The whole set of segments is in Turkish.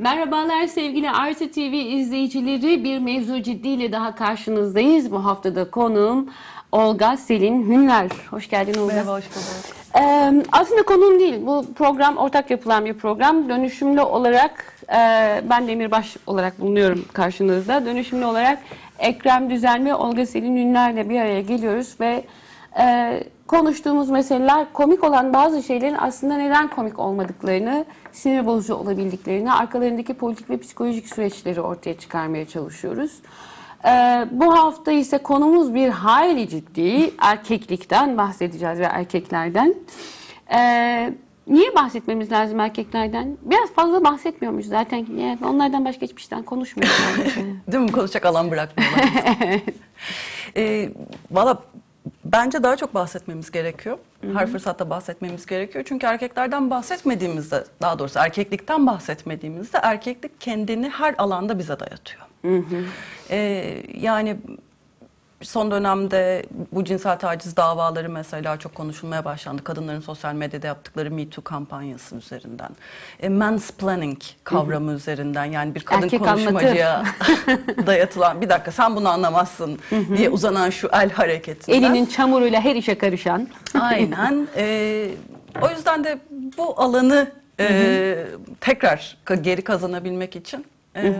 Merhabalar sevgili Artı TV izleyicileri. Bir mevzu ciddiyle daha karşınızdayız. Bu haftada konuğum Olga Selin Hünler. Hoş geldin Olga. Merhaba, hoş bulduk. Ee, aslında konuğum değil. Bu program ortak yapılan bir program. Dönüşümlü olarak e, ben Demirbaş olarak bulunuyorum karşınızda. Dönüşümlü olarak Ekrem Düzen ve Olga Selin Ünler'le bir araya geliyoruz ve e, konuştuğumuz meseleler komik olan bazı şeylerin aslında neden komik olmadıklarını, sinir bozucu olabildiklerini, arkalarındaki politik ve psikolojik süreçleri ortaya çıkarmaya çalışıyoruz. Ee, bu hafta ise konumuz bir hayli ciddi erkeklikten bahsedeceğiz ve erkeklerden. Ee, niye bahsetmemiz lazım erkeklerden? Biraz fazla bahsetmiyor muyuz zaten? Yani onlardan başka hiçbir şeyden konuşmuyoruz. Değil mi? Konuşacak alan bırakmıyorlar. ee, Valla bence daha çok bahsetmemiz gerekiyor. Her fırsatta bahsetmemiz gerekiyor. Çünkü erkeklerden bahsetmediğimizde, daha doğrusu erkeklikten bahsetmediğimizde erkeklik kendini her alanda bize dayatıyor. Ee, yani son dönemde bu cinsel taciz davaları mesela çok konuşulmaya başlandı. Kadınların sosyal medyada yaptıkları Me Too kampanyası üzerinden. E, mansplaining kavramı üzerinden yani bir kadın Erkek konuşmacıya dayatılan bir dakika sen bunu anlamazsın diye uzanan şu el hareketinden. Elinin çamuruyla her işe karışan. Aynen. Ee, o yüzden de bu alanı e, tekrar geri kazanabilmek için e,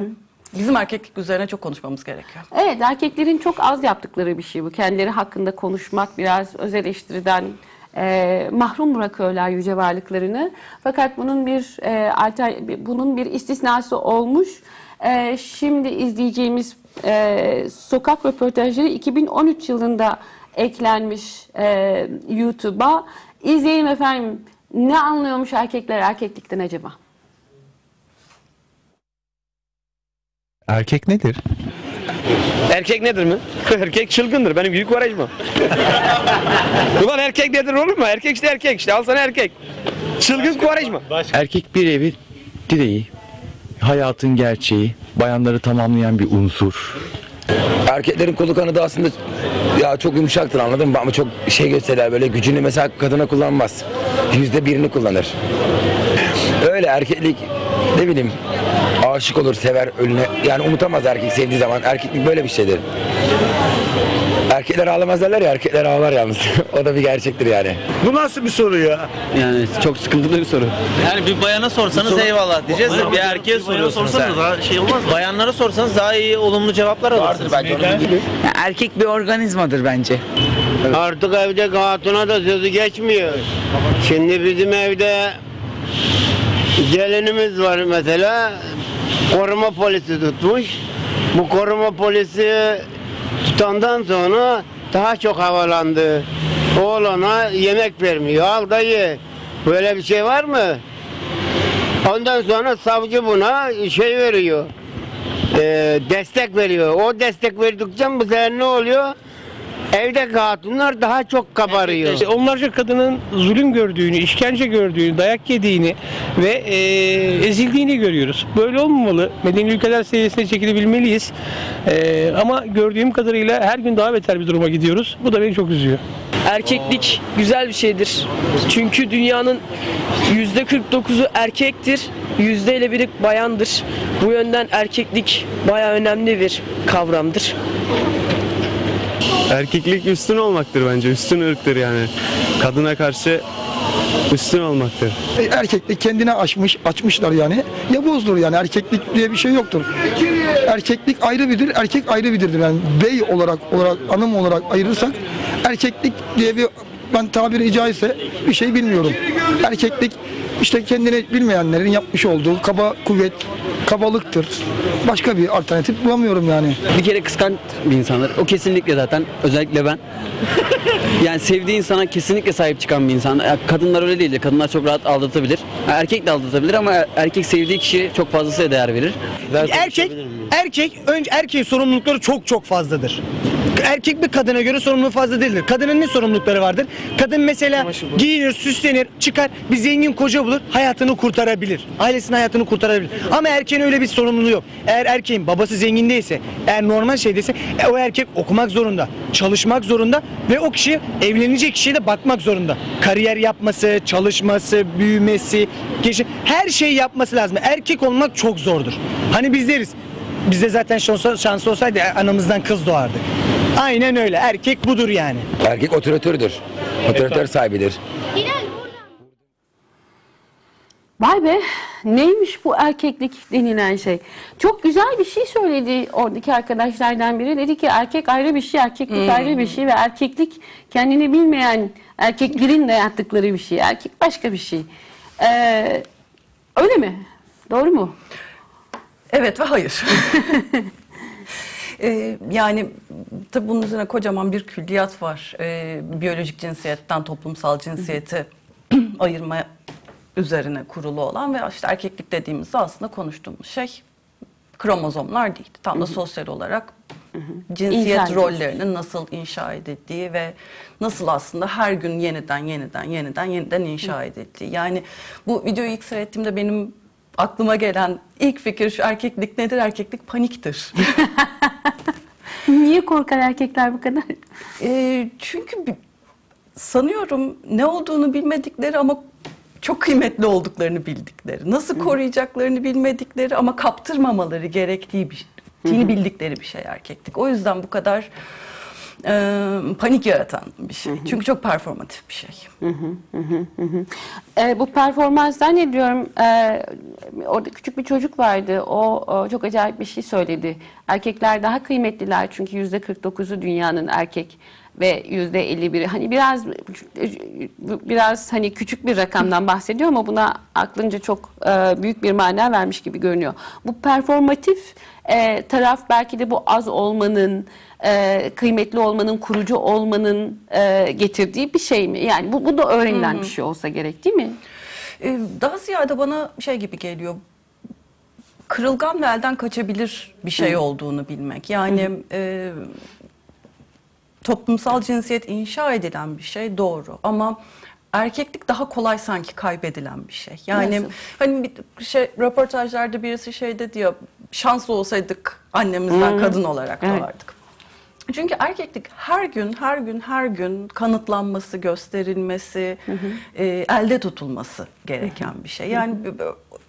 bizim erkeklik üzerine çok konuşmamız gerekiyor. Evet erkeklerin çok az yaptıkları bir şey bu. Kendileri hakkında konuşmak biraz öz eleştiriden e, mahrum bırakıyorlar yüce varlıklarını. Fakat bunun bir e, alter, bunun bir istisnası olmuş. E, şimdi izleyeceğimiz e, sokak röportajları 2013 yılında eklenmiş e, YouTube'a. İzleyelim efendim. Ne anlıyormuş erkekler erkeklikten acaba? Erkek nedir? Erkek nedir mi? erkek çılgındır. Benim büyük uğraşma. Ulan erkek nedir olur mu? Erkek işte erkek işte. Al sana erkek. Çılgın kuvarajma. Erkek bir evi direği, hayatın gerçeği, bayanları tamamlayan bir unsur. Erkeklerin kolu kanadı aslında ya çok yumuşaktır anladın mı? Ama çok şey gösterirler böyle gücünü mesela kadına kullanmaz. Yüzde birini kullanır. Öyle erkeklik ne bileyim aşık olur sever ölüne yani unutamaz erkek sevdiği zaman erkeklik böyle bir şeydir. Erkekler ağlamaz derler ya erkekler ağlar yalnız. o da bir gerçektir yani. Bu nasıl bir soru ya? Yani çok sıkıntılı bir soru. Yani bir bayana sorsanız eyvallah diyeceğiz de bir erkeğe soruyorsunuz. sorsanız yani. daha şey olmaz mı? Bayanlara sorsanız daha iyi olumlu cevaplar alırsınız. erkek bir organizmadır bence. Artık evde hatuna da sözü geçmiyor. Şimdi bizim evde gelinimiz var mesela koruma polisi tutmuş. Bu koruma polisi tutandan sonra daha çok havalandı. Oğlana yemek vermiyor. Al da ye. Böyle bir şey var mı? Ondan sonra savcı buna şey veriyor. Ee, destek veriyor. O destek verdikçe bu sefer ne oluyor? Evdeki hatunlar daha çok kabarıyor. İşte onlarca kadının zulüm gördüğünü, işkence gördüğünü, dayak yediğini ve e, ezildiğini görüyoruz. Böyle olmamalı. Medeni ülkeler seviyesine çekilebilmeliyiz. E, ama gördüğüm kadarıyla her gün daha beter bir duruma gidiyoruz. Bu da beni çok üzüyor. Erkeklik güzel bir şeydir. Çünkü dünyanın yüzde 49'u erkektir, yüzde ile biri bayandır. Bu yönden erkeklik baya önemli bir kavramdır. Erkeklik üstün olmaktır bence. Üstün ırktır yani. Kadına karşı üstün olmaktır. Erkeklik kendine açmış, açmışlar yani. Ya bozdur yani erkeklik diye bir şey yoktur. Erkeklik ayrı bidir, erkek ayrı bidirdir. Yani bey olarak, olarak hanım olarak ayırırsak erkeklik diye bir ben tabiri caizse bir şey bilmiyorum. Erkeklik işte kendini bilmeyenlerin yapmış olduğu kaba kuvvet, kabalıktır. Başka bir alternatif bulamıyorum yani. Bir kere kıskanç bir insandır. O kesinlikle zaten özellikle ben. yani sevdiği insana kesinlikle sahip çıkan bir insan. Kadınlar öyle değildir. Kadınlar çok rahat aldatabilir. Erkek de aldatabilir ama erkek sevdiği kişiye çok fazlasıyla değer verir. Erkek Erkek önce erkeğin sorumlulukları çok çok fazladır. Erkek bir kadına göre sorumluluğu fazla değildir. Kadının ne sorumlulukları vardır? Kadın mesela giyinir, süslenir, çıkar, bir zengin koca bulur, hayatını kurtarabilir. Ailesinin hayatını kurtarabilir. Ama erkeğin öyle bir sorumluluğu yok. Eğer erkeğin babası zengin değilse, eğer normal şeydeyse e, o erkek okumak zorunda, çalışmak zorunda ve o kişi evlenecek kişiye de bakmak zorunda. Kariyer yapması, çalışması, büyümesi, gelişi- her şeyi yapması lazım. Erkek olmak çok zordur. Hani biz deriz, Bizde zaten şansı, şansı olsaydı anamızdan kız doğardık. Aynen öyle. Erkek budur yani. Erkek otoritördür. Otoritör sahibidir. Vay be neymiş bu erkeklik denilen şey. Çok güzel bir şey söyledi oradaki arkadaşlardan biri. Dedi ki erkek ayrı bir şey, erkeklik ayrı bir şey ve erkeklik kendini bilmeyen erkeklerin dayattıkları bir şey. Erkek başka bir şey. Ee, öyle mi? Doğru mu? Evet ve hayır. Ee, yani tabii bunun üzerine kocaman bir külliyat var. Ee, biyolojik cinsiyetten toplumsal cinsiyeti ayırma üzerine kurulu olan ve işte erkeklik dediğimizde aslında konuştuğumuz şey kromozomlar değil. Tam da sosyal olarak cinsiyet İnşa rollerinin nasıl inşa edildiği ve nasıl aslında her gün yeniden yeniden yeniden yeniden inşa edildiği. Yani bu videoyu ilk seyrettiğimde benim aklıma gelen ilk fikir şu erkeklik nedir? Erkeklik paniktir. Niye korkar erkekler bu kadar? Ee, çünkü bi- sanıyorum ne olduğunu bilmedikleri ama çok kıymetli olduklarını bildikleri, nasıl koruyacaklarını bilmedikleri ama kaptırmamaları gerektiği bir bildikleri bir şey erkeklik. O yüzden bu kadar e, panik yaratan bir şey. Çünkü çok performatif bir şey. Ee, bu performans zannediyorum e, orada küçük bir çocuk vardı. O, o çok acayip bir şey söyledi. Erkekler daha kıymetliler çünkü yüzde 49'u dünyanın erkek ve yüzde 51'i hani biraz biraz hani küçük bir rakamdan bahsediyor ama buna aklınca çok e, büyük bir mana vermiş gibi görünüyor. Bu performatif e, taraf belki de bu az olmanın e, kıymetli olmanın, kurucu olmanın e, getirdiği bir şey mi? Yani bu, bu da öğrenilen bir şey olsa gerek değil mi? Ee, Daha ziyade bana şey gibi geliyor. Kırılgan ve elden kaçabilir bir şey olduğunu bilmek. Yani e, toplumsal cinsiyet inşa edilen bir şey doğru ama erkeklik daha kolay sanki kaybedilen bir şey. Yani Nasıl? hani bir şey röportajlarda birisi şey dedi ya şanslı olsaydık annemizden kadın olarak Evet. Çünkü erkeklik her gün, her gün, her gün kanıtlanması, gösterilmesi, e, elde tutulması gereken bir şey. Yani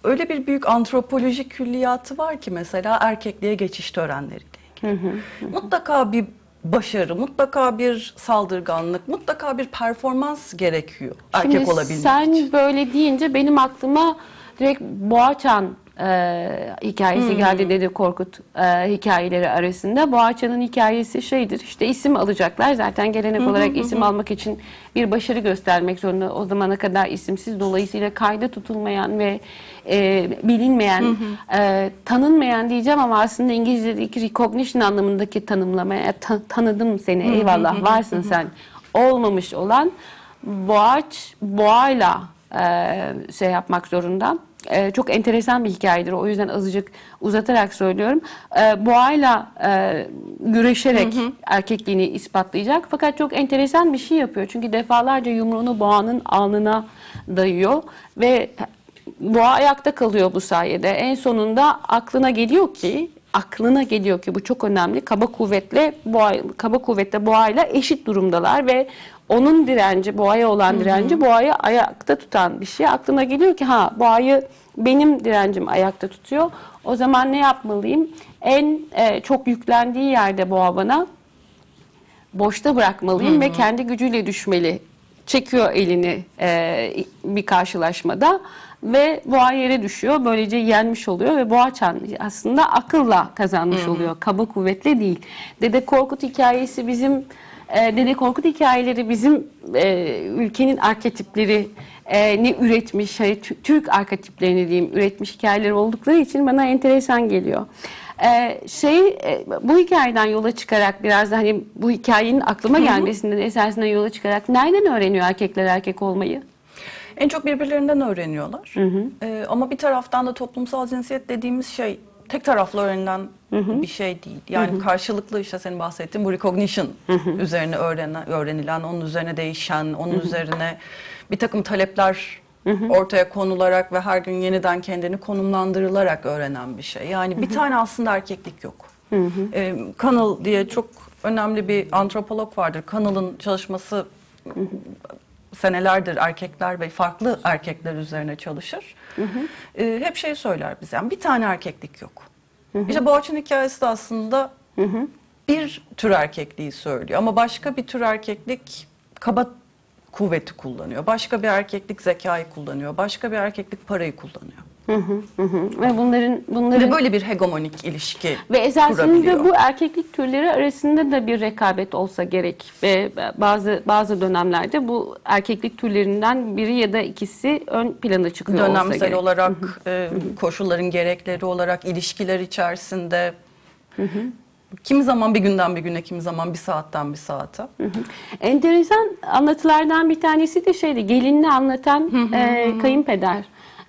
öyle bir büyük antropolojik külliyatı var ki mesela erkekliğe geçiş törenleriyle ilgili. Mutlaka bir başarı, mutlaka bir saldırganlık, mutlaka bir performans gerekiyor erkek Şimdi olabilmek sen için. böyle deyince benim aklıma direkt Boğaçan e, hikayesi geldi dedi Korkut e, hikayeleri arasında. Boğaçan'ın hikayesi şeydir işte isim alacaklar zaten gelenek olarak isim almak için bir başarı göstermek zorunda. O zamana kadar isimsiz dolayısıyla kayda tutulmayan ve e, bilinmeyen, e, tanınmayan diyeceğim ama aslında İngilizce'deki recognition anlamındaki tanımlamaya ta- tanıdım seni eyvallah varsın sen olmamış olan boğaç boğayla e, şey yapmak zorunda. E, çok enteresan bir hikayedir. O yüzden azıcık uzatarak söylüyorum. E, boğayla e, güreşerek erkekliğini ispatlayacak. Fakat çok enteresan bir şey yapıyor. Çünkü defalarca yumruğunu boğanın alnına dayıyor ve boğa ayakta kalıyor bu sayede. En sonunda aklına geliyor ki aklına geliyor ki bu çok önemli. Kaba kuvvetle boğa, kaba kuvvetle boğayla eşit durumdalar ve onun direnci, boğaya olan direnci boğayı ayakta tutan bir şey. Aklına geliyor ki ha boğayı benim direncim ayakta tutuyor. O zaman ne yapmalıyım? En e, çok yüklendiği yerde boğa bana boşta bırakmalıyım ve kendi gücüyle düşmeli. Çekiyor elini e, bir karşılaşmada ve boğa yere düşüyor. Böylece yenmiş oluyor ve boğa çan aslında akılla kazanmış oluyor. Kaba kuvvetle değil. Dede Korkut hikayesi bizim e, Dede Korkut hikayeleri bizim e, ülkenin arketipleri e, ne üretmiş, hani Tü- Türk arketiplerini diyeyim üretmiş hikayeleri oldukları için bana enteresan geliyor. Ee, şey e, bu hikayeden yola çıkarak biraz da hani bu hikayenin aklıma gelmesinden esasında yola çıkarak nereden öğreniyor erkekler erkek olmayı? En çok birbirlerinden öğreniyorlar. Ee, ama bir taraftan da toplumsal cinsiyet dediğimiz şey tek taraflı öğrenilen bir şey değil. Yani karşılıklı işte senin bahsettiğin bu recognition üzerine öğrenen, öğrenilen, onun üzerine değişen, onun üzerine bir takım talepler ortaya konularak ve her gün yeniden kendini konumlandırılarak öğrenen bir şey. Yani bir tane aslında erkeklik yok. Ee, Cannell diye çok önemli bir antropolog vardır. Cannell'ın çalışması senelerdir erkekler ve farklı erkekler üzerine çalışır. Ee, hep şey söyler bize. Yani bir tane erkeklik yok. İşte Boğaç'ın hikayesi de aslında bir tür erkekliği söylüyor. Ama başka bir tür erkeklik kaba kuvveti kullanıyor. Başka bir erkeklik zekayı kullanıyor. Başka bir erkeklik parayı kullanıyor. Ve bunların bunların Ve böyle bir hegemonik ilişki Ve esasında bu erkeklik türleri arasında da bir rekabet olsa gerek. Ve bazı bazı dönemlerde bu erkeklik türlerinden biri ya da ikisi ön plana çıkıyor olsa dönemsel gerek. olarak e, koşulların gerekleri olarak ilişkiler içerisinde. Kimi zaman bir günden bir güne kimi zaman bir saatten bir saate. Enteresan anlatılardan bir tanesi de şeydi gelinini anlatan e, kayınpeder.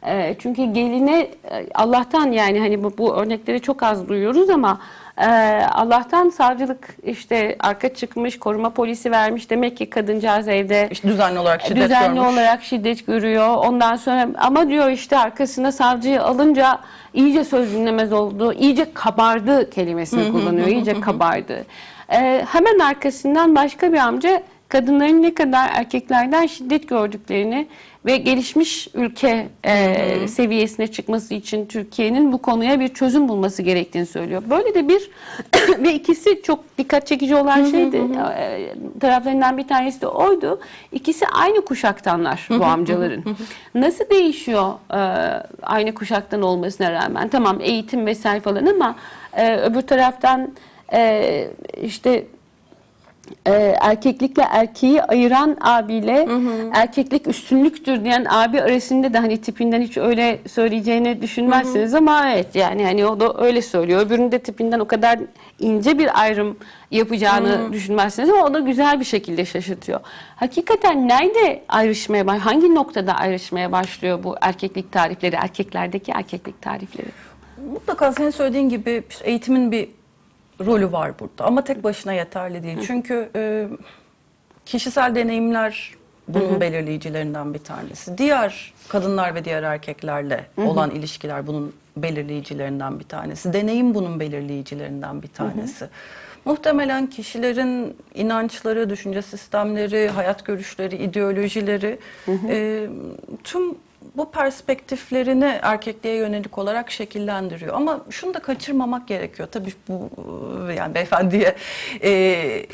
E, çünkü geline e, Allah'tan yani hani bu, bu örnekleri çok az duyuyoruz ama e, Allah'tan savcılık işte arka çıkmış koruma polisi vermiş demek ki kadıncağız evde İşte düzenli olarak şiddet düzenli görmüş. olarak şiddet görüyor. Ondan sonra ama diyor işte arkasına savcıyı alınca iyice söz dinlemez oldu. iyice kabardı kelimesini kullanıyor. iyice kabardı. Ee, hemen arkasından başka bir amca kadınların ne kadar erkeklerden şiddet gördüklerini ve gelişmiş ülke e, seviyesine çıkması için Türkiye'nin bu konuya bir çözüm bulması gerektiğini söylüyor. Böyle de bir ve ikisi çok dikkat çekici olan şeydi. E, taraflarından bir tanesi de oydu. İkisi aynı kuşaktanlar bu amcaların. Nasıl değişiyor e, aynı kuşaktan olmasına rağmen? Tamam eğitim vesaire falan ama e, öbür taraftan e, işte e, erkeklikle erkeği ayıran abiyle erkeklik üstünlüktür diyen abi arasında da hani tipinden hiç öyle söyleyeceğini düşünmezsiniz ama evet yani hani o da öyle söylüyor. Öbürünün de tipinden o kadar ince bir ayrım yapacağını düşünmezsiniz ama o da güzel bir şekilde şaşırtıyor. Hakikaten nerede ayrışmaya baş, hangi noktada ayrışmaya başlıyor bu erkeklik tarifleri, erkeklerdeki erkeklik tarifleri? Mutlaka senin söylediğin gibi eğitimin bir rolü var burada ama tek başına yeterli değil. Çünkü e, kişisel deneyimler bunun belirleyicilerinden bir tanesi. Diğer kadınlar ve diğer erkeklerle olan ilişkiler bunun belirleyicilerinden bir tanesi. Deneyim bunun belirleyicilerinden bir tanesi. Muhtemelen kişilerin inançları, düşünce sistemleri, hayat görüşleri, ideolojileri e, tüm bu perspektiflerini erkekliğe yönelik olarak şekillendiriyor. Ama şunu da kaçırmamak gerekiyor. Tabii bu e, yani beyefendiye e,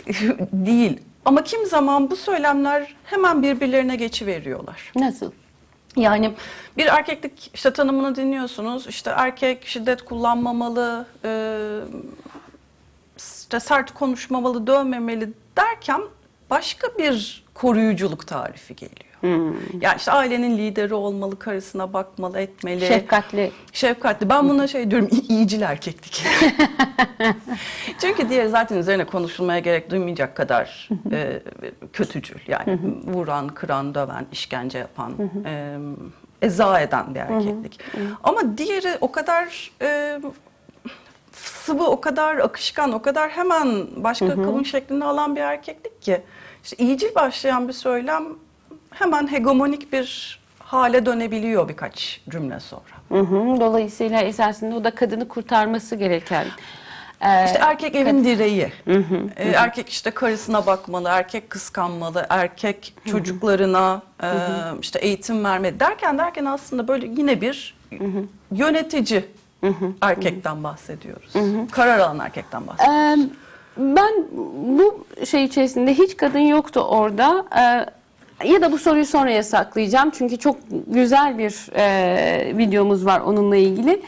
değil. Ama kim zaman bu söylemler hemen birbirlerine geçiveriyorlar. Nasıl? Yani bir erkeklik işte tanımını dinliyorsunuz. İşte erkek şiddet kullanmamalı, e, işte sert konuşmamalı, dövmemeli derken başka bir koruyuculuk tarifi geliyor. Yani işte ailenin lideri olmalı, karısına bakmalı, etmeli. Şefkatli. Şefkatli. Ben buna şey diyorum, iyicil erkeklik. Çünkü diğeri zaten üzerine konuşulmaya gerek duymayacak kadar e, kötücül. Yani vuran, kıran, döven, işkence yapan, e, eza eden bir erkeklik. Ama diğeri o kadar e, sıvı, o kadar akışkan, o kadar hemen başka kılın şeklini alan bir erkeklik ki. İşte iyicil başlayan bir söylem hemen hegemonik bir hale dönebiliyor birkaç cümle sonra. Hı hı. Dolayısıyla esasında o da kadını kurtarması gereken. e, İşte erkek evin direği. Ee, erkek işte karısına bakmalı, erkek kıskanmalı, erkek çocuklarına e, işte eğitim vermeli derken derken aslında böyle yine bir yönetici erkekten bahsediyoruz. Karar alan erkekten bahsediyoruz. Ee, ben bu şey içerisinde hiç kadın yoktu orada. Ee, ya da bu soruyu sonraya saklayacağım. Çünkü çok güzel bir e, videomuz var onunla ilgili.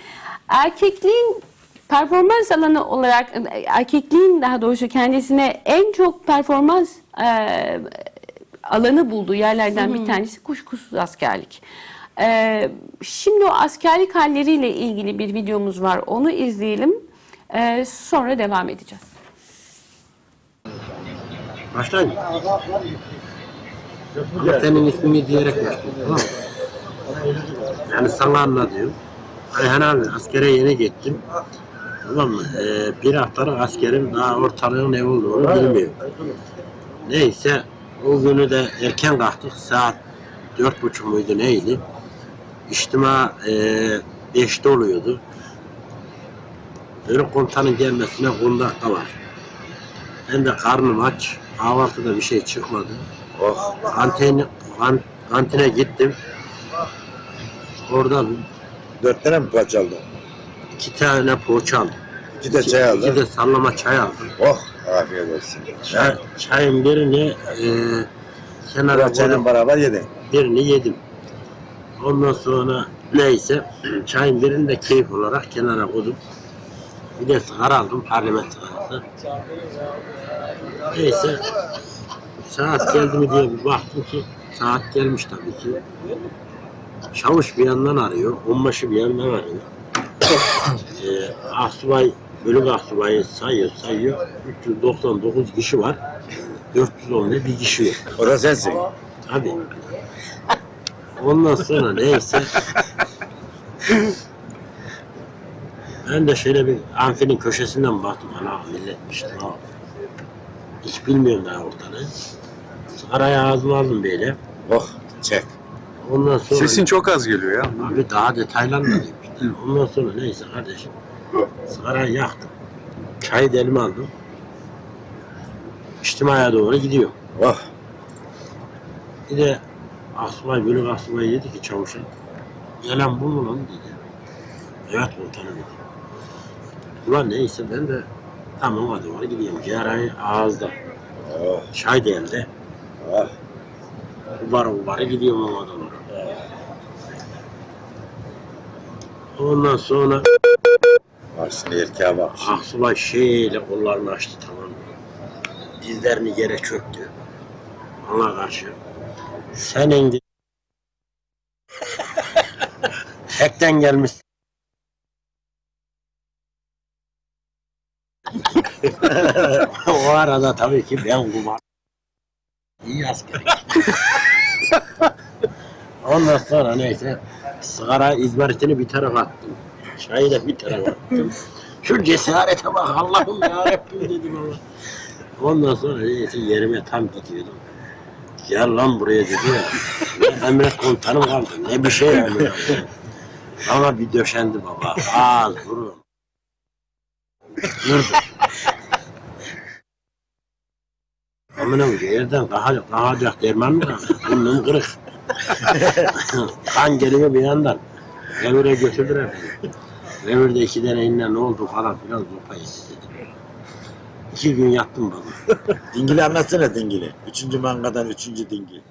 Erkekliğin performans alanı olarak erkekliğin daha doğrusu kendisine en çok performans e, alanı bulduğu yerlerden bir tanesi kuşkusuz askerlik. Ee, şimdi o askerlik halleriyle ilgili bir videomuz var. Onu izleyelim. Ee, sonra devam edeceğiz. Başlayın. Ama senin ismini diyerek başlayın. Tamam? Yani sana anlatıyorum. Ayhan abi askere yeni gittim. Tamam mı? Ee, bir haftalık askerim daha ortalığın ne olduğunu bilmiyor. Neyse o günü de erken kalktık. Saat dört buçuk muydu neydi? İçtima e, beşte oluyordu. Böyle komutanın gelmesine 10 dakika var. Ben de karnım aç. Kahvaltıda bir şey çıkmadı. Oh. Kantine, kan- kantine gittim. Orada Dört tane mi parça aldın? iki tane poğaça aldım. İki de çay aldın. İki de sallama çay aldım. Oh afiyet olsun. Çay, çayın birini e, kenara Poğaçayla koydum. beraber yedin. Birini yedim. Ondan sonra neyse çayın birini de keyif olarak kenara koydum. Bir de sigara aldım parlament sigarası. Neyse saat geldi mi diye bir baktım ki saat gelmiş tabii ki. Çavuş bir yandan arıyor, onbaşı bir yandan arıyor. ee, Asubay, bölük asubayı sayıyor, sayıyor. 399 kişi var. 410 bir kişi yok. O da sensin. Tabii. Ondan sonra neyse. ben de şöyle bir amfinin köşesinden baktım. Ana milletmiş. Hiç bilmiyorum daha ortalığı. Sigarayı ağzıma aldım böyle. Oh çek. Ondan sonra... Sesin çok az geliyor ya. Abi daha detaylanmadım. işte. Ondan sonra neyse kardeşim. Sigarayı yaktım. Çayı da elime aldım. İçtimaya doğru gidiyorum. Oh. Bir de asubay, bölük asubay dedi ki çavuşa. Gelen bu mu lan dedi. Evet komutanım dedi. Ulan neyse ben de tamam hadi doğru gidiyorum. Ciğerayı ağızda. Oh. Çay da elde. Oh. Ubara ubara gidiyorum ona doğru. Ondan sonra Bak şimdi erkeğe bak. Aksubay şeyle kollarını açtı tamam mı? Dizlerini yere çöktü. Ona karşı. Senin de... Hekten gelmiş. o arada tabii ki ben kumar. İyi asker. Ondan sonra neyse sigara izmaritini bir tarafa attım. Çayı da bir tarafa attım. Şu cesarete bak Allah'ım ya Rabbim dedim ama. Ondan sonra neyse yerime tam gidiyordum. Gel lan buraya dedi ya. Ben emret komutanım kaldı. Ne bir şey yani. Ama bir döşendi baba. Ağız, burun. Durdu. Amına koyayım yerden kalkacak, kalkacak derman mı kaldı? Burnum kırık. kan geliyor bir yandan. Revire götürdüler beni. Revirde iki tane inle ne oldu falan filan zopa yedi dedi. İki gün yattım baba. Dingili anlatsana dingili. Üçüncü mangadan üçüncü dingil.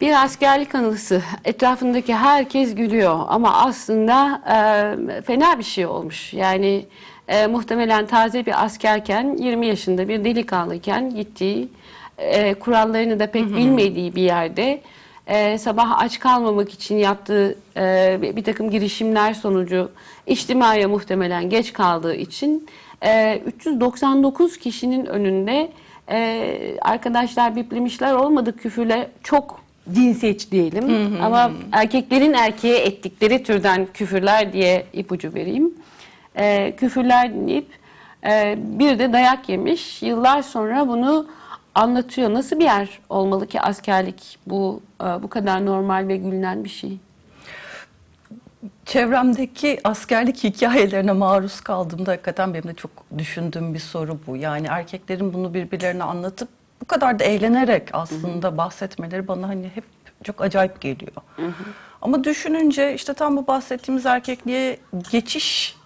Bir askerlik anısı. Etrafındaki herkes gülüyor ama aslında e, fena bir şey olmuş. Yani e, muhtemelen taze bir askerken, 20 yaşında bir delikanlıyken gittiği, e, kurallarını da pek bilmediği bir yerde e, sabah aç kalmamak için yaptığı e, bir bir takım girişimler sonucu içtimaya muhtemelen geç kaldığı için e, 399 kişinin önünde e, arkadaşlar biplemişler olmadı küfürler çok cinsiyetçi diyelim ama erkeklerin erkeğe ettikleri türden küfürler diye ipucu vereyim. E, küfürler dinleyip e, bir de dayak yemiş. Yıllar sonra bunu anlatıyor. Nasıl bir yer olmalı ki askerlik bu e, bu kadar normal ve gülünen bir şey? Çevremdeki askerlik hikayelerine maruz kaldığımda hakikaten benim de çok düşündüğüm bir soru bu. Yani erkeklerin bunu birbirlerine anlatıp bu kadar da eğlenerek aslında bahsetmeleri bana hani hep çok acayip geliyor. Ama düşününce işte tam bu bahsettiğimiz erkekliğe geçiş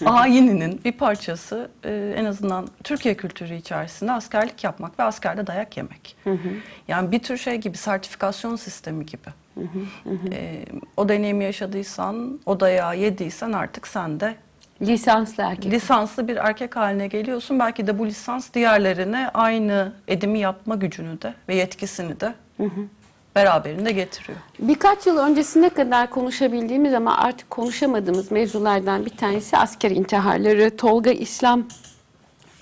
ayininin bir parçası e, en azından Türkiye kültürü içerisinde askerlik yapmak ve askerde dayak yemek. Yani bir tür şey gibi sertifikasyon sistemi gibi. E, o deneyimi yaşadıysan, o dayağı yediysen artık sen de Lisanslı erkek. lisanslı bir erkek haline geliyorsun. Belki de bu lisans diğerlerine aynı edimi yapma gücünü de ve yetkisini de beraberinde getiriyor. Birkaç yıl öncesine kadar konuşabildiğimiz ama artık konuşamadığımız mevzulardan bir tanesi asker intiharları. Tolga İslam,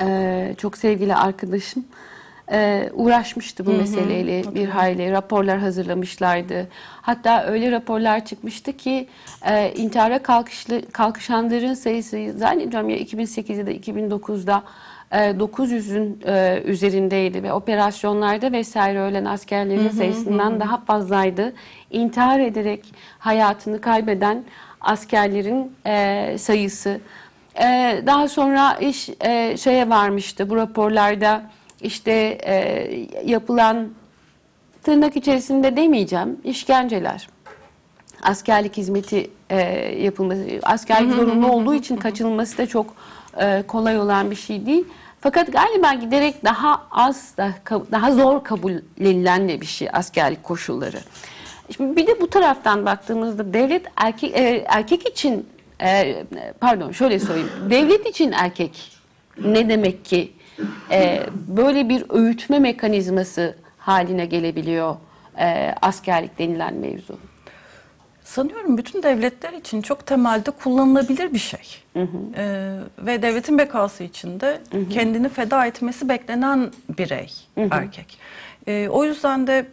e, çok sevgili arkadaşım, e, uğraşmıştı bu meseleyle bir hayli raporlar hazırlamışlardı. Hatta öyle raporlar çıkmıştı ki e, intihara kalkışlı, kalkışanların sayısı zannediyorum ya 2008'de de 2009'da e, 900'ün e, üzerindeydi ve operasyonlarda vesaire ölen askerlerin sayısından daha fazlaydı. İntihar ederek hayatını kaybeden askerlerin e, sayısı. E, daha sonra iş e, şeye varmıştı bu raporlarda işte e, yapılan tırnak içerisinde demeyeceğim işkenceler askerlik hizmeti e, yapılması, askerlik zorunlu olduğu için kaçınılması da çok e, kolay olan bir şey değil. Fakat galiba giderek daha az, daha, daha zor kabul edilen de bir şey askerlik koşulları. Şimdi bir de bu taraftan baktığımızda devlet erkek e, erkek için e, pardon şöyle söyleyeyim. Devlet için erkek ne demek ki e, böyle bir öğütme mekanizması haline gelebiliyor e, askerlik denilen mevzu. Sanıyorum bütün devletler için çok temelde kullanılabilir bir şey. Ee, ve devletin bekası için de kendini feda etmesi beklenen birey erkek. Ee, o yüzden de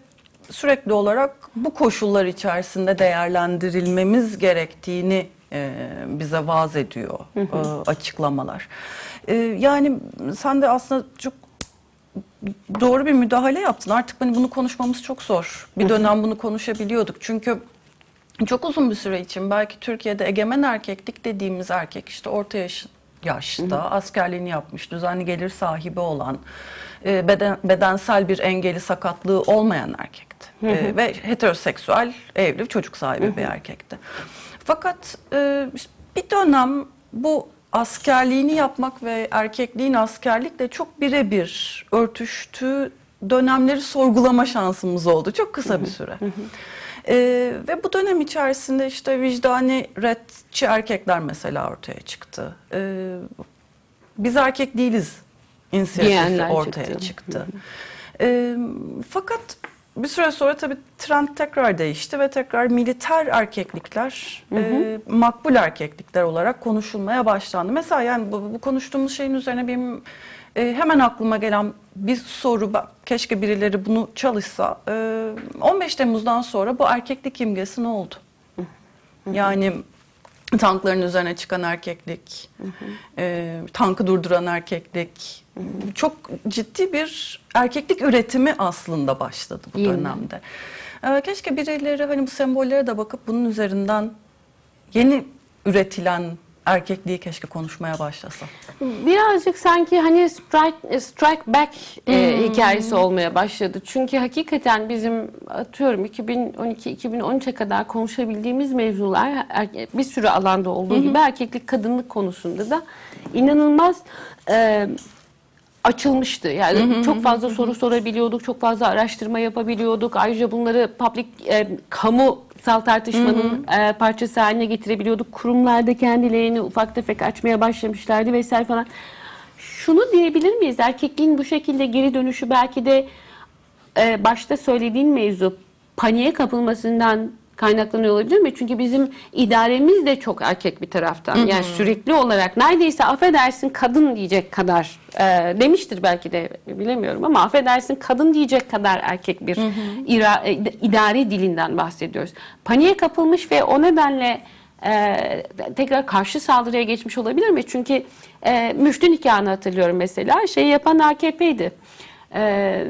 sürekli olarak bu koşullar içerisinde değerlendirilmemiz gerektiğini e, bize vaaz ediyor e, açıklamalar. E, yani sen de aslında çok doğru bir müdahale yaptın. Artık hani bunu konuşmamız çok zor. Bir dönem bunu konuşabiliyorduk. Çünkü çok uzun bir süre için belki Türkiye'de egemen erkeklik dediğimiz erkek işte orta yaş, yaşta askerliğini yapmış, düzenli gelir sahibi olan, e, beden, bedensel bir engeli, sakatlığı olmayan erkekti. E, ve heteroseksüel, evli, çocuk sahibi bir erkekti. Fakat e, bir dönem bu askerliğini yapmak ve erkekliğin askerlikle çok birebir örtüştüğü dönemleri sorgulama şansımız oldu. Çok kısa bir süre. Ee, ve bu dönem içerisinde işte vicdani redçi erkekler mesela ortaya çıktı. Ee, biz erkek değiliz inisiyatifi Diyenler ortaya çıktı. çıktı. Ee, fakat bir süre sonra tabii trend tekrar değişti ve tekrar militer erkeklikler e, makbul erkeklikler olarak konuşulmaya başlandı. Mesela yani bu, bu konuştuğumuz şeyin üzerine benim e, hemen aklıma gelen bir soru keşke birileri bunu çalışsa. E, 15 Temmuz'dan sonra bu erkeklik imgesi ne oldu? Yani tankların üzerine çıkan erkeklik, e, tankı durduran erkeklik, çok ciddi bir erkeklik üretimi aslında başladı bu mi? dönemde. E, keşke birileri hani bu sembollere de bakıp bunun üzerinden yeni üretilen erkekliği keşke konuşmaya başlasa. Birazcık sanki hani strike, strike back e, hikayesi olmaya başladı. Çünkü hakikaten bizim atıyorum 2012-2013'e kadar konuşabildiğimiz mevzular er- bir sürü alanda olduğu gibi erkeklik kadınlık konusunda da inanılmaz e, açılmıştı. Yani çok fazla soru sorabiliyorduk, çok fazla araştırma yapabiliyorduk. Ayrıca bunları public e, kamusal tartışmanın e, parçası haline getirebiliyorduk. Kurumlarda kendilerini ufak tefek açmaya başlamışlardı vesaire falan. Şunu diyebilir miyiz? Erkekliğin bu şekilde geri dönüşü belki de e, başta söylediğin mevzu paniğe kapılmasından kaynaklanıyor olabilir mi? Çünkü bizim idaremiz de çok erkek bir taraftan. Yani sürekli olarak neredeyse affedersin kadın diyecek kadar e, demiştir belki de bilemiyorum ama affedersin kadın diyecek kadar erkek bir ira, e, idari dilinden bahsediyoruz. Paniğe kapılmış ve o nedenle e, tekrar karşı saldırıya geçmiş olabilir mi? Çünkü e, müftü nikahını hatırlıyorum mesela. Şey yapan AKP'ydi e,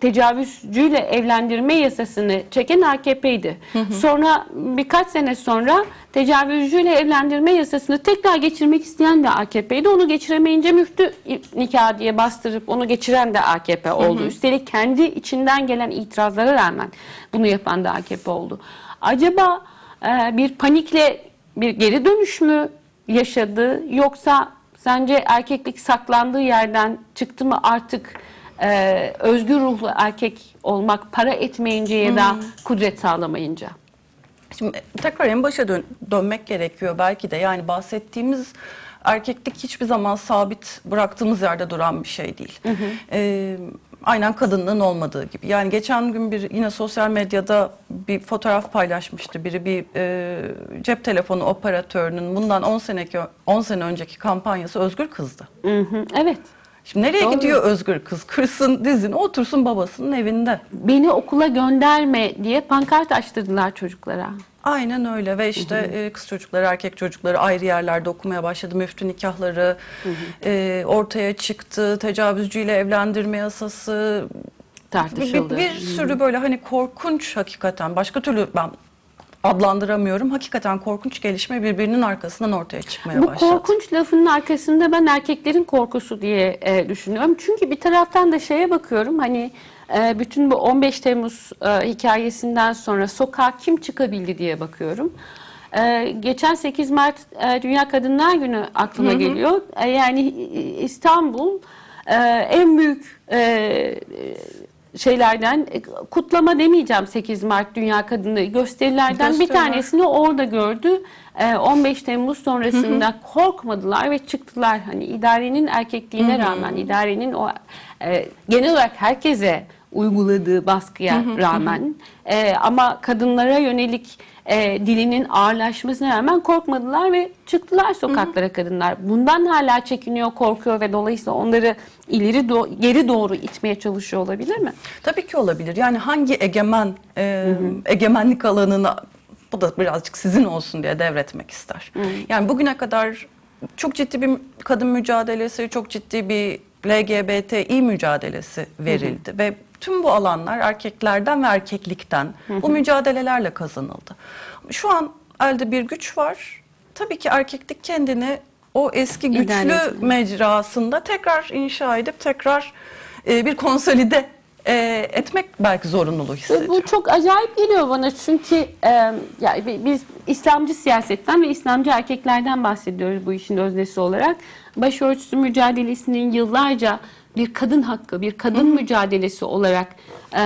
tecavüzcüyle evlendirme yasasını çeken AKP'ydi. Sonra birkaç sene sonra tecavüzcüyle evlendirme yasasını tekrar geçirmek isteyen de AKP'ydi. Onu geçiremeyince müftü nikah diye bastırıp onu geçiren de AKP oldu. Üstelik kendi içinden gelen itirazlara rağmen bunu yapan da AKP oldu. Acaba e, bir panikle bir geri dönüş mü yaşadı yoksa sence erkeklik saklandığı yerden çıktı mı artık e, özgür ruhlu erkek olmak para etmeyince ya da kudret sağlamayınca? Şimdi tekrar en başa dön- dönmek gerekiyor belki de. Yani bahsettiğimiz erkeklik hiçbir zaman sabit bıraktığımız yerde duran bir şey değil. Ee, aynen kadınlığın olmadığı gibi. Yani geçen gün bir yine sosyal medyada bir fotoğraf paylaşmıştı. Biri bir e, cep telefonu operatörünün bundan 10 seneki 10 sene önceki kampanyası Özgür Kız'dı. Hı hı, Evet. Şimdi nereye Doğru. gidiyor özgür kız? Kırsın dizini otursun babasının evinde. Beni okula gönderme diye pankart açtırdılar çocuklara. Aynen öyle ve işte e, kız çocukları erkek çocukları ayrı yerlerde okumaya başladı. Müftü nikahları e, ortaya çıktı. Tecavüzcüyle evlendirme yasası. Bir, Tartışıldı. bir sürü böyle hani korkunç hakikaten başka türlü ben adlandıramıyorum. Hakikaten korkunç gelişme birbirinin arkasından ortaya çıkmaya Bu başladı. korkunç lafının arkasında ben erkeklerin korkusu diye e, düşünüyorum. Çünkü bir taraftan da şeye bakıyorum hani e, bütün bu 15 Temmuz e, hikayesinden sonra sokağa kim çıkabildi diye bakıyorum. E, geçen 8 Mart e, Dünya Kadınlar Günü aklıma Hı hı. geliyor. E, yani İstanbul e, en büyük e, şeylerden e, kutlama demeyeceğim 8 Mart Dünya Kadını gösterilerden bir Gösteriler. tanesini orada gördü. E, 15 Temmuz sonrasında korkmadılar ve çıktılar. Hani idarenin erkekliğine Hı hı. rağmen, idarenin o e, genel olarak herkese uyguladığı baskıya Hı hı, hı rağmen e, ama kadınlara yönelik e, dilinin ağırlaşmasına rağmen korkmadılar ve çıktılar sokaklara kadınlar. Bundan hala çekiniyor, korkuyor ve dolayısıyla onları ileri do- geri doğru itmeye çalışıyor olabilir mi? Tabii ki olabilir. Yani hangi egemen e, egemenlik alanını bu da birazcık sizin olsun diye devretmek ister. Yani bugüne kadar çok ciddi bir kadın mücadelesi, çok ciddi bir LGBTİ mücadelesi verildi ve tüm bu alanlar erkeklerden ve erkeklikten bu mücadelelerle kazanıldı. Şu an elde bir güç var. Tabii ki erkeklik kendini o eski güçlü mecrasında tekrar inşa edip tekrar e, bir konsolide e, etmek belki zorunluluğu hissediyor. Bu çok acayip geliyor bana çünkü e, ya bi- biz İslamcı siyasetten ve İslamcı erkeklerden bahsediyoruz bu işin öznesi olarak. Başörtüsü mücadelesinin yıllarca bir kadın hakkı, bir kadın mücadelesi olarak e,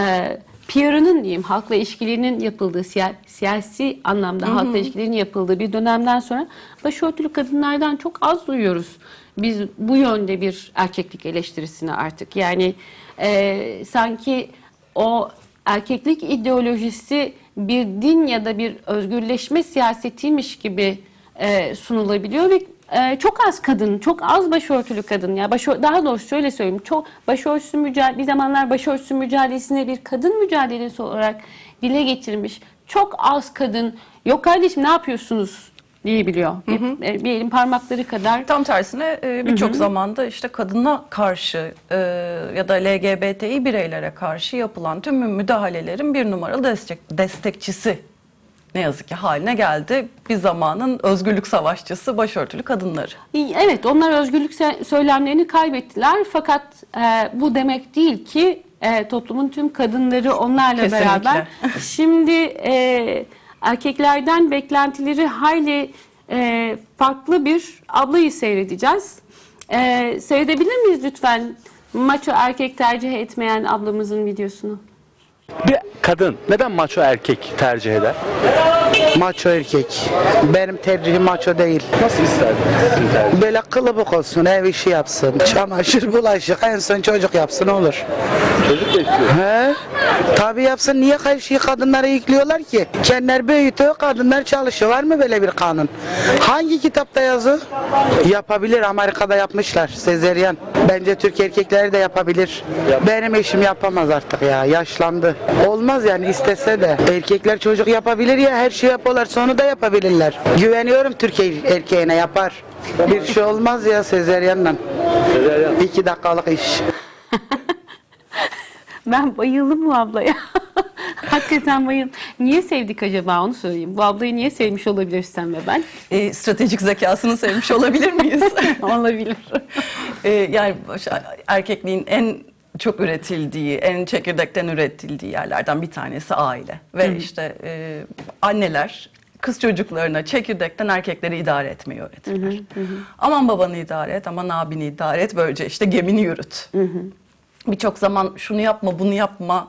PR'ının diyeyim halkla ilişkilerinin yapıldığı siya- siyasi anlamda halkla ilişkilerin yapıldığı bir dönemden sonra başörtülü kadınlardan çok az duyuyoruz. Biz bu yönde bir erkeklik eleştirisini artık. Yani e, sanki o erkeklik ideolojisi bir din ya da bir özgürleşme siyasetiymiş gibi e, sunulabiliyor ve e, çok az kadın, çok az başörtülü kadın ya başör, daha doğrusu şöyle söyleyeyim. Çok başörtüsü mücadele bir zamanlar başörtüsü mücadelesine bir kadın mücadelesi olarak dile getirmiş. Çok az kadın yok kardeşim ne yapıyorsunuz diyebiliyor. Bir, e, bir elin parmakları kadar. Tam tersine e, birçok Hı hı. zamanda işte kadına karşı e, ya da LGBTİ bireylere karşı yapılan tüm müdahalelerin bir numaralı destek, destekçisi ne yazık ki haline geldi. Bir zamanın özgürlük savaşçısı başörtülü kadınları. Evet onlar özgürlük söylemlerini kaybettiler fakat e, bu demek değil ki e, toplumun tüm kadınları onlarla Kesinlikle. beraber. Şimdi e, erkeklerden beklentileri hayli e, farklı bir ablayı seyredeceğiz. E, seyredebilir miyiz lütfen maço erkek tercih etmeyen ablamızın videosunu? Bir kadın neden maço erkek tercih eder? Maço erkek. Benim tercihim maço değil. Nasıl isterdin? Böyle kılıbık olsun, ev işi yapsın, çamaşır, bulaşık, en son çocuk yapsın olur. Çocuk da istiyor. He? Tabii yapsın. Niye her şeyi kadınlara yüklüyorlar ki? Kendileri büyütüyor, kadınlar çalışıyor. Var mı böyle bir kanun? Hangi kitapta yazı? Yapabilir. Amerika'da yapmışlar. Sezeryan. Bence Türk erkekleri de yapabilir. Benim eşim yapamaz artık ya. Yaşlandı. Olmaz yani istese de. Erkekler çocuk yapabilir ya. Her şeyi yapıyorlar. Sonu da yapabilirler. Güveniyorum Türk er- erkeğine yapar. Bir şey olmaz ya Sezeryan'la. İki dakikalık iş. Ben bayıldım bu ablaya. Hakikaten bayıldım. Niye sevdik acaba onu söyleyeyim. Bu ablayı niye sevmiş olabiliriz sen ve ben? E, stratejik zekasını sevmiş olabilir miyiz? olabilir. E, yani erkekliğin en çok üretildiği, en çekirdekten üretildiği yerlerden bir tanesi aile. Ve Hı hı. işte e, anneler kız çocuklarına çekirdekten erkekleri idare etmeyi öğretirler. Aman babanı idare et, aman abini idare et, böylece işte gemini yürüt. Birçok zaman şunu yapma, bunu yapma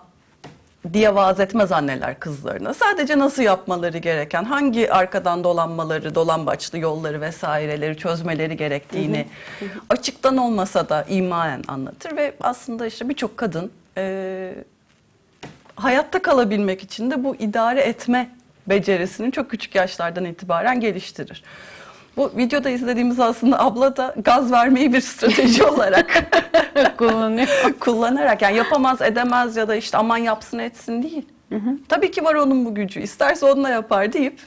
diye vaaz etmez anneler kızlarına. Sadece nasıl yapmaları gereken, hangi arkadan dolanmaları, dolambaçlı yolları vesaireleri çözmeleri gerektiğini açıktan olmasa da imaen anlatır ve aslında işte birçok kadın e, hayatta kalabilmek için de bu idare etme becerisini çok küçük yaşlardan itibaren geliştirir. Bu videoda izlediğimiz aslında abla da gaz vermeyi bir strateji olarak kullanıyor. kullanarak yani yapamaz edemez ya da işte aman yapsın etsin değil. Tabii ki var onun bu gücü. İsterse onunla yapar deyip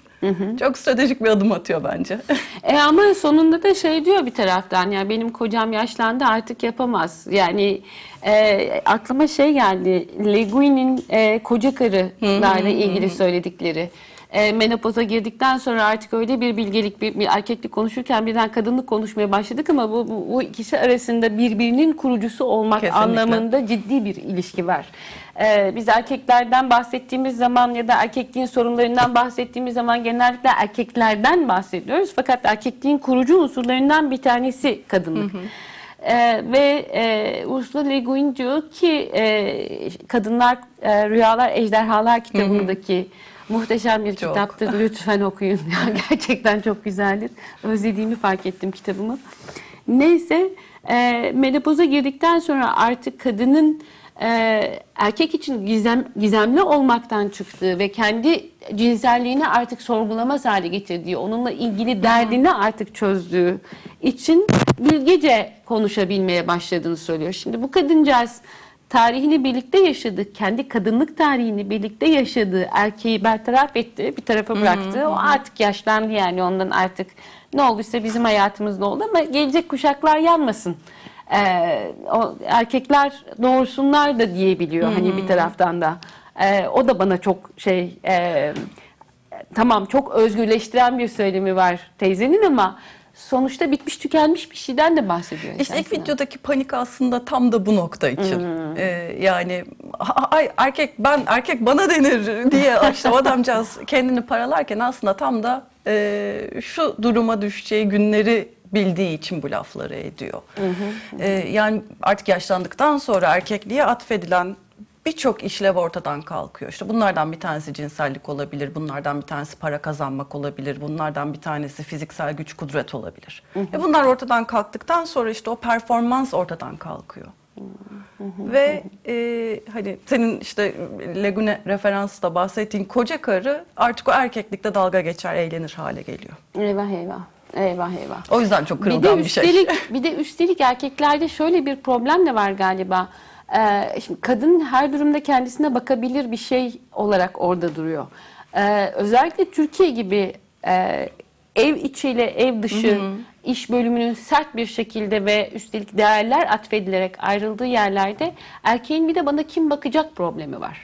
çok stratejik bir adım atıyor bence. E ama sonunda da şey diyor bir taraftan yani benim kocam yaşlandı artık yapamaz. Yani e, aklıma şey geldi Le Guin'in e, koca karılarla ilgili söyledikleri. E, menopoza girdikten sonra artık öyle bir bilgelik, bir, bir erkeklik konuşurken birden kadınlık konuşmaya başladık ama bu, bu, bu ikisi arasında birbirinin kurucusu olmak Kesinlikle. anlamında ciddi bir ilişki var. Ee, biz erkeklerden bahsettiğimiz zaman ya da erkekliğin sorunlarından bahsettiğimiz zaman genellikle erkeklerden bahsediyoruz. Fakat erkekliğin kurucu unsurlarından bir tanesi kadınlık. Ee, ve e, Ursula Le Guin diyor ki e, kadınlar e, rüyalar ejderhalar kitabındaki muhteşem bir kitaptır. Lütfen okuyun. Gerçekten çok güzeldir. Özlediğimi fark ettim kitabımı. Neyse e, menopoza girdikten sonra artık kadının e, erkek için gizem, gizemli olmaktan çıktığı ve kendi cinselliğini artık sorgulamaz hale getirdiği, onunla ilgili derdini artık çözdüğü için bilgece konuşabilmeye başladığını söylüyor. Şimdi bu kadıncağız tarihini birlikte yaşadı, kendi kadınlık tarihini birlikte yaşadığı erkeği bertaraf etti, bir tarafa bıraktı. O artık yaşlandı yani ondan artık ne olduysa bizim hayatımızda oldu ama gelecek kuşaklar yanmasın. Ee, o erkekler doğursunlar da diyebiliyor hani bir taraftan da. Ee, o da bana çok şey e, tamam çok özgürleştiren bir söylemi var teyzenin ama sonuçta bitmiş tükenmiş bir şeyden de bahsediyor. İşte ilk videodaki panik aslında tam da bu nokta için. Ee, yani "Ha- ay erkek ben erkek bana denir diye işte adamcağız kendini paralarken aslında tam da e, şu duruma düşeceği günleri bildiği için bu lafları ediyor. Ee, yani artık yaşlandıktan sonra erkekliğe atfedilen birçok işlev ortadan kalkıyor. İşte bunlardan bir tanesi cinsellik olabilir, bunlardan bir tanesi para kazanmak olabilir, bunlardan bir tanesi fiziksel güç kudret olabilir. Ve bunlar ortadan kalktıktan sonra işte o performans ortadan kalkıyor. Ve e, hani senin işte Legune referansla bahsettiğin koca karı artık o erkeklikte dalga geçer, eğlenir hale geliyor. Eyvah eyvah. Eyvah eyvah. O yüzden çok Bir de kırılgan bir, şey. üstelik bir de üstelik erkeklerde şöyle bir problem de var galiba. Ee, şimdi kadın her durumda kendisine bakabilir bir şey olarak orada duruyor. Ee, özellikle Türkiye gibi e, ev içiyle ev dışı iş bölümünün sert bir şekilde ve üstelik değerler atfedilerek ayrıldığı yerlerde erkeğin bir de bana kim bakacak problemi var.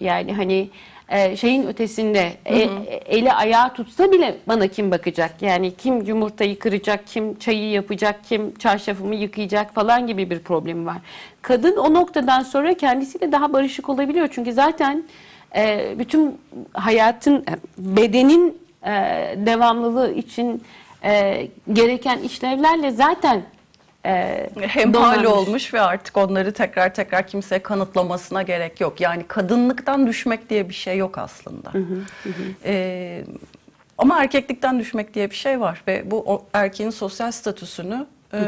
Yani hani e, şeyin ötesinde e, eli ayağı tutsa bile bana kim bakacak? Yani kim yumurtayı kıracak, kim çayı yapacak, kim çarşafımı yıkayacak falan gibi bir problemi var. Kadın o noktadan sonra kendisiyle daha barışık olabiliyor. Çünkü zaten e, bütün hayatın, e, bedenin e, devamlılığı için e, gereken işlevlerle zaten e, hemhal donanmış. olmuş ve artık onları tekrar tekrar kimseye kanıtlamasına gerek yok. Yani kadınlıktan düşmek diye bir şey yok aslında. Ee, ama erkeklikten düşmek diye bir şey var ve bu o erkeğin sosyal statüsünü e,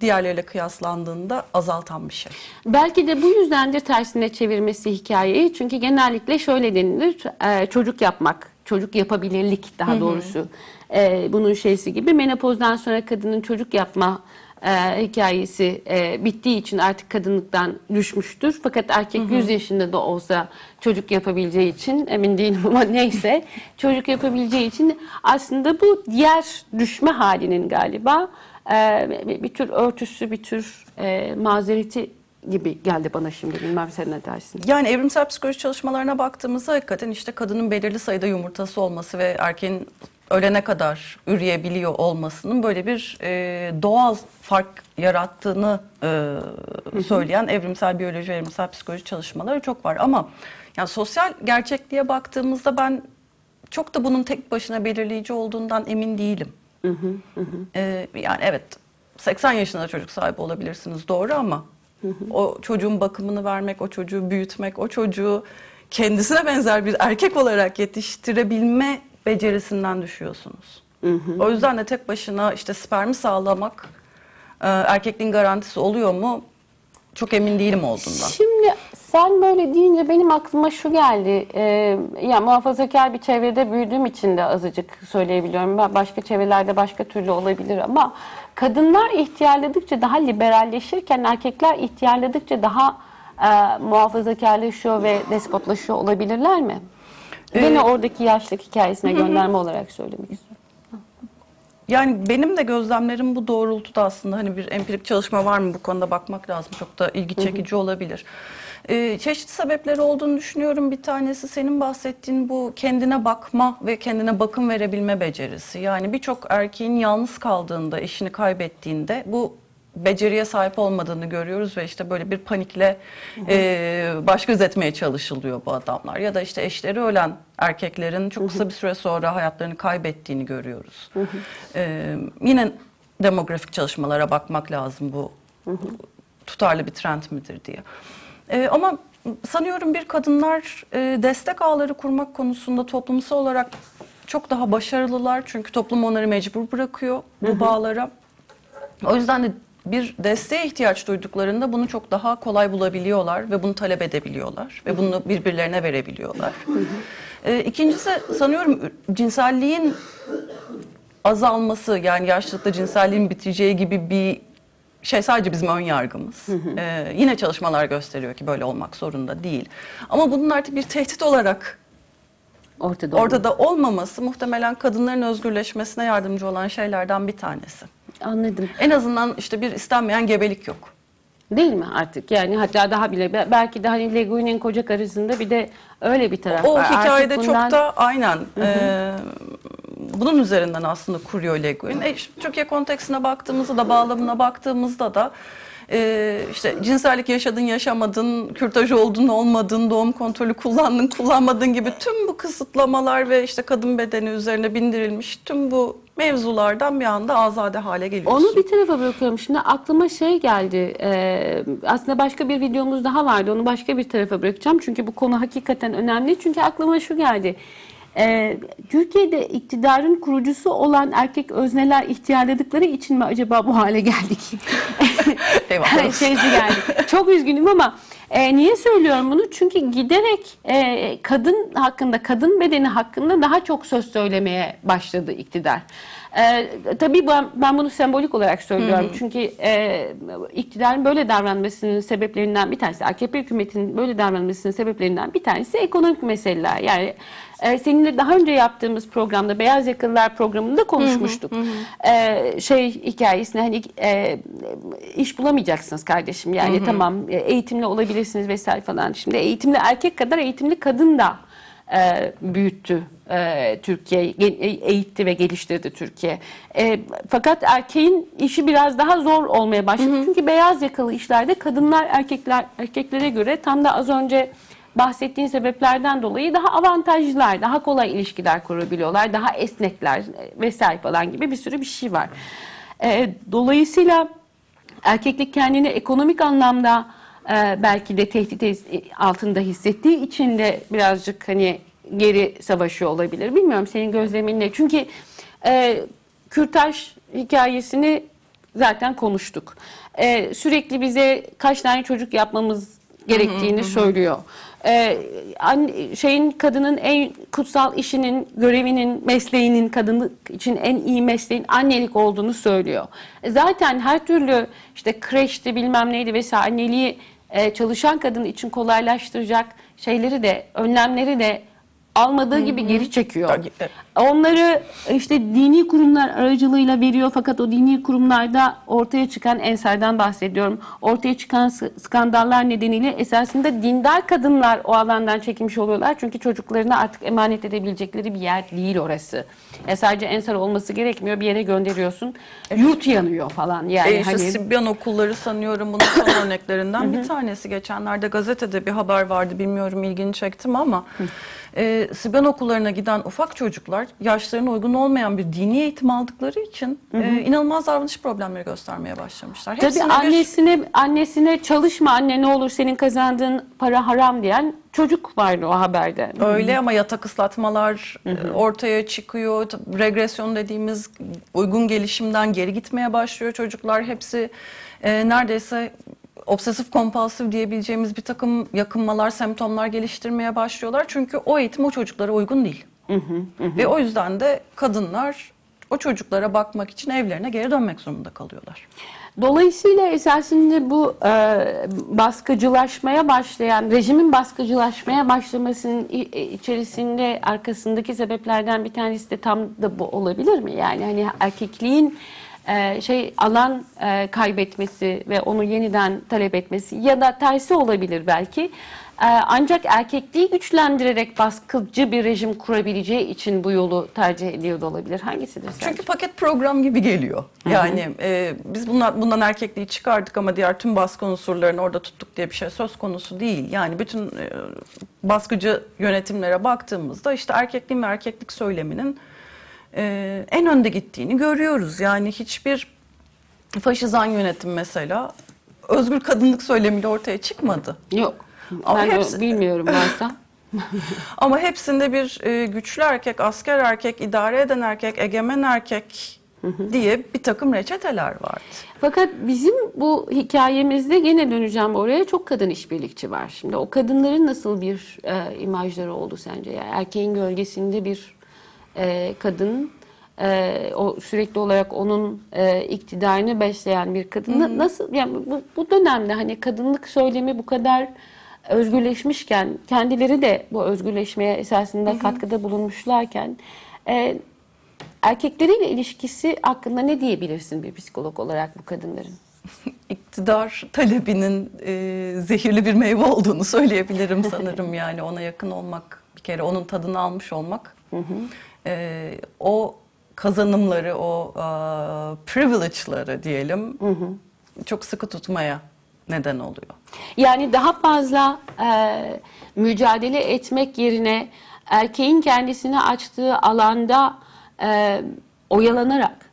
diğerleriyle kıyaslandığında azaltan bir şey. Belki de bu yüzdendir tersine çevirmesi hikayeyi. Çünkü genellikle şöyle denilir. e, çocuk yapmak, çocuk yapabilirlik daha doğrusu. E, bunun şeysi gibi menopozdan sonra kadının çocuk yapma e, hikayesi e, bittiği için artık kadınlıktan düşmüştür. Fakat erkek 100 yaşında da olsa çocuk yapabileceği için emin değilim ama neyse çocuk yapabileceği için aslında bu diğer düşme halinin galiba e, bir, bir tür örtüsü, bir tür e, mazereti gibi geldi bana şimdi. Bilmem sen ne dersin? Yani evrimsel psikoloji çalışmalarına baktığımızda hakikaten işte kadının belirli sayıda yumurtası olması ve erkeğin ölene kadar üreyebiliyor olmasının böyle bir e, doğal fark yarattığını e, söyleyen evrimsel biyoloji, evrimsel psikoloji çalışmaları çok var. Ama yani sosyal gerçekliğe baktığımızda ben çok da bunun tek başına belirleyici olduğundan emin değilim. E, yani evet 80 yaşında çocuk sahibi olabilirsiniz doğru ama o çocuğun bakımını vermek, o çocuğu büyütmek, o çocuğu kendisine benzer bir erkek olarak yetiştirebilme becerisinden düşüyorsunuz. O yüzden de tek başına işte spermi sağlamak e, erkekliğin garantisi oluyor mu? Çok emin değilim olduğundan. Şimdi Sen böyle deyince benim aklıma şu geldi. Ee, ya muhafazakar bir çevrede büyüdüğüm için de azıcık söyleyebiliyorum. Başka çevrelerde başka türlü olabilir ama kadınlar ihtiyarladıkça daha liberalleşirken erkekler ihtiyarladıkça daha e, muhafazakarlaşıyor ve despotlaşıyor olabilirler mi? Gene Ee, oradaki yaşlık hikayesine gönderme olarak söylemek istiyorum. Yani benim de gözlemlerim bu doğrultuda aslında hani bir empirik çalışma var mı bu konuda bakmak lazım. Çok da ilgi çekici olabilir. Ee, çeşitli sebepleri olduğunu düşünüyorum. Bir tanesi senin bahsettiğin bu kendine bakma ve kendine bakım verebilme becerisi. Yani birçok erkeğin yalnız kaldığında, eşini kaybettiğinde bu beceriye sahip olmadığını görüyoruz ve işte böyle bir panikle e, baş göz etmeye çalışılıyor bu adamlar. Ya da işte eşleri ölen erkeklerin çok kısa bir süre sonra hayatlarını kaybettiğini görüyoruz. Ee, yine demografik çalışmalara bakmak lazım bu tutarlı bir trend midir diye. Ee, ama sanıyorum bir kadınlar e, destek ağları kurmak konusunda toplumsal olarak çok daha başarılılar. Çünkü toplum onları mecbur bırakıyor bu bağlara. O yüzden de bir desteğe ihtiyaç duyduklarında bunu çok daha kolay bulabiliyorlar ve bunu talep edebiliyorlar ve bunu birbirlerine verebiliyorlar. Ee, ikincisi sanıyorum cinselliğin azalması yani yaşlılıkta cinselliğin biteceği gibi bir şey sadece bizim ön yargımız. Ee, yine çalışmalar gösteriyor ki böyle olmak zorunda değil. Ama bunun artık bir tehdit olarak ortada, ortada olmaması muhtemelen kadınların özgürleşmesine yardımcı olan şeylerden bir tanesi. Anladım. En azından işte bir istenmeyen gebelik yok. Değil mi artık? Yani hatta daha bile be- belki de hani Le Guin'in koca karısında bir de öyle bir taraf O var. Artık hikayede bundan- çok da aynen hı. e, bunun üzerinden aslında kuruyor Le Guin. E, işte Türkiye konteksine baktığımızda da bağlamına baktığımızda da e, işte cinsellik yaşadın yaşamadın, kürtaj oldun olmadın, doğum kontrolü kullandın kullanmadın gibi tüm bu kısıtlamalar ve işte kadın bedeni üzerine bindirilmiş tüm bu mevzulardan bir anda azade hale geliyorsun. Onu bir tarafa bırakıyorum. Şimdi aklıma şey geldi. Ee, aslında başka bir videomuz daha vardı. Onu başka bir tarafa bırakacağım. Çünkü bu konu hakikaten önemli. Çünkü aklıma şu geldi. Ee, Türkiye'de iktidarın kurucusu olan erkek özneler ihtiyarladıkları için mi acaba bu hale geldik? Eyvallah. Şeysi geldi. Çok üzgünüm ama e, niye söylüyorum bunu? Çünkü giderek e, kadın hakkında, kadın bedeni hakkında daha çok söz söylemeye başladı iktidar. E, tabii ben, ben bunu sembolik olarak söylüyorum. Hı hı. Çünkü e, iktidarın böyle davranmasının sebeplerinden bir tanesi, AKP hükümetinin böyle davranmasının sebeplerinden bir tanesi ekonomik meseleler. Yani e, seninle daha önce yaptığımız programda Beyaz Yakalılar programında konuşmuştuk. E, şey hikayesine hani e, iş bulamayacaksınız kardeşim. Yani Hı hı. tamam e, eğitimli olabilirsiniz vesaire falan. Şimdi eğitimli erkek kadar eğitimli kadın da e, büyüttü e, Türkiye, e- eğitti ve geliştirdi Türkiye. E, fakat erkeğin işi biraz daha zor olmaya başladı. Çünkü beyaz yakalı işlerde kadınlar erkekler erkeklere göre tam da az önce bahsettiğin sebeplerden dolayı daha avantajlılar, daha kolay ilişkiler kurabiliyorlar, daha esnekler vesaire falan gibi bir sürü bir şey var. E, dolayısıyla erkeklik kendini ekonomik anlamda e, belki de tehdit altında hissettiği için de birazcık hani geri savaşıyor olabilir. Bilmiyorum senin gözlemin ne? Çünkü e, kürtaj hikayesini zaten konuştuk. E, sürekli bize kaç tane çocuk yapmamız gerektiğini söylüyor. Anne- şeyin kadının en kutsal işinin, görevinin, mesleğinin kadını için en iyi mesleğin annelik olduğunu söylüyor. E, Zaten her türlü işte kreşti bilmem neydi vesaire anneliği e, çalışan kadın için kolaylaştıracak şeyleri de önlemleri de almadığı gibi geri çekiyor. Onları işte dini kurumlar aracılığıyla veriyor fakat o dini kurumlarda ortaya çıkan Ensar'dan bahsediyorum. Ortaya çıkan skandallar nedeniyle esasında dindar kadınlar o alandan çekilmiş oluyorlar. Çünkü çocuklarına artık emanet edebilecekleri bir yer değil orası. E sadece Ensar olması gerekmiyor. Bir yere gönderiyorsun. Yurt yanıyor falan. Yani E işte hani Sibyan okulları sanıyorum bunun son örneklerinden bir tanesi. Geçenlerde gazetede bir haber vardı bilmiyorum ilgini çektim ama e, Sibyan okullarına giden ufak çocuklar yaşlarına uygun olmayan bir dini eğitim aldıkları için Hı hı. e, inanılmaz davranış problemleri göstermeye başlamışlar. Tabii Hepsine bir- annesine annesine çalışma anne ne olur senin kazandığın para haram diyen çocuk vardı o haberde. Öyle ama yatak ıslatmalar e, ortaya çıkıyor. Regresyon dediğimiz uygun gelişimden geri gitmeye başlıyor çocuklar. Hepsi e, neredeyse obsesif kompulsif diyebileceğimiz bir takım yakınmalar, semptomlar geliştirmeye başlıyorlar. Çünkü o eğitim o çocuklara uygun değil. Ve o yüzden de kadınlar o çocuklara bakmak için evlerine geri dönmek zorunda kalıyorlar. Dolayısıyla esasında bu e, baskıcılaşmaya başlayan, rejimin baskıcılaşmaya başlamasının e, içerisinde arkasındaki sebeplerden bir tanesi de tam da bu olabilir mi? Yani hani erkekliğin e, şey alan e, kaybetmesi ve onu yeniden talep etmesi ya da tersi olabilir belki. E, ancak erkekliği güçlendirerek baskıcı bir rejim kurabileceği için bu yolu tercih ediyor da olabilir. Hangisidir sence? Çünkü paket program gibi geliyor. Yani e, biz bundan, bundan erkekliği çıkardık ama diğer tüm baskı unsurlarını orada tuttuk diye bir şey söz konusu değil. Yani bütün e, baskıcı yönetimlere baktığımızda işte erkekliğin ve erkeklik söyleminin e, en önde gittiğini görüyoruz. Yani hiçbir faşizan yönetim mesela özgür kadınlık söylemiyle ortaya çıkmadı. Yok. Ama ben hepsi- bilmiyorum varsa. Ama hepsinde bir e, güçlü erkek, asker erkek, idare eden erkek, egemen erkek diye bir takım reçeteler vardı. Fakat bizim bu hikayemizde gene döneceğim oraya çok kadın işbirlikçi var. Şimdi o kadınların nasıl bir e, imajları oldu sence? Yani erkeğin gölgesinde bir e, kadın, e, o sürekli olarak onun e, iktidarını besleyen bir kadın Na- nasıl? Yani bu, bu dönemde hani kadınlık söylemi bu kadar özgürleşmişken, kendileri de bu özgürleşmeye esasında katkıda bulunmuşlarken. E, Erkekleriyle ilişkisi hakkında ne diyebilirsin bir psikolog olarak bu kadınların? İktidar talebinin e, zehirli bir meyve olduğunu söyleyebilirim sanırım. Yani ona yakın olmak, bir kere onun tadını almış olmak. E, o kazanımları, o e, privilege'ları diyelim çok sıkı tutmaya neden oluyor. Yani daha fazla e, mücadele etmek yerine erkeğin kendisini açtığı alanda e, oyalanarak,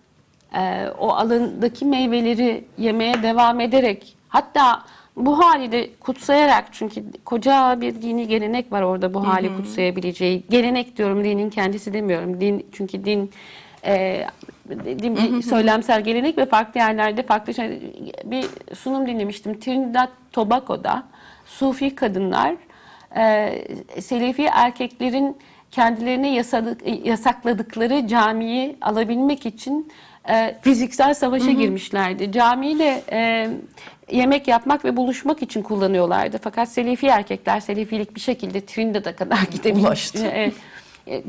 e, o alandaki meyveleri yemeye devam ederek, hatta bu hali de kutsayarak çünkü koca bir dini gelenek var orada bu hali kutsayabileceği. Gelenek diyorum dinin kendisi demiyorum. Din çünkü din e, din bir söylemsel gelenek ve farklı yerlerde farklı şey. Bir sunum dinlemiştim. Trinidad Tobago'da Sufi kadınlar e, Selefi erkeklerin kendilerine yasadık, yasakladıkları camiyi alabilmek için e, fiziksel savaşa girmişlerdi. Camiyi de e, yemek yapmak ve buluşmak için kullanıyorlardı. Fakat Selefi erkekler, Selefilik bir şekilde Trinidad'a kadar gidebilmiş. Ulaştı. Evet.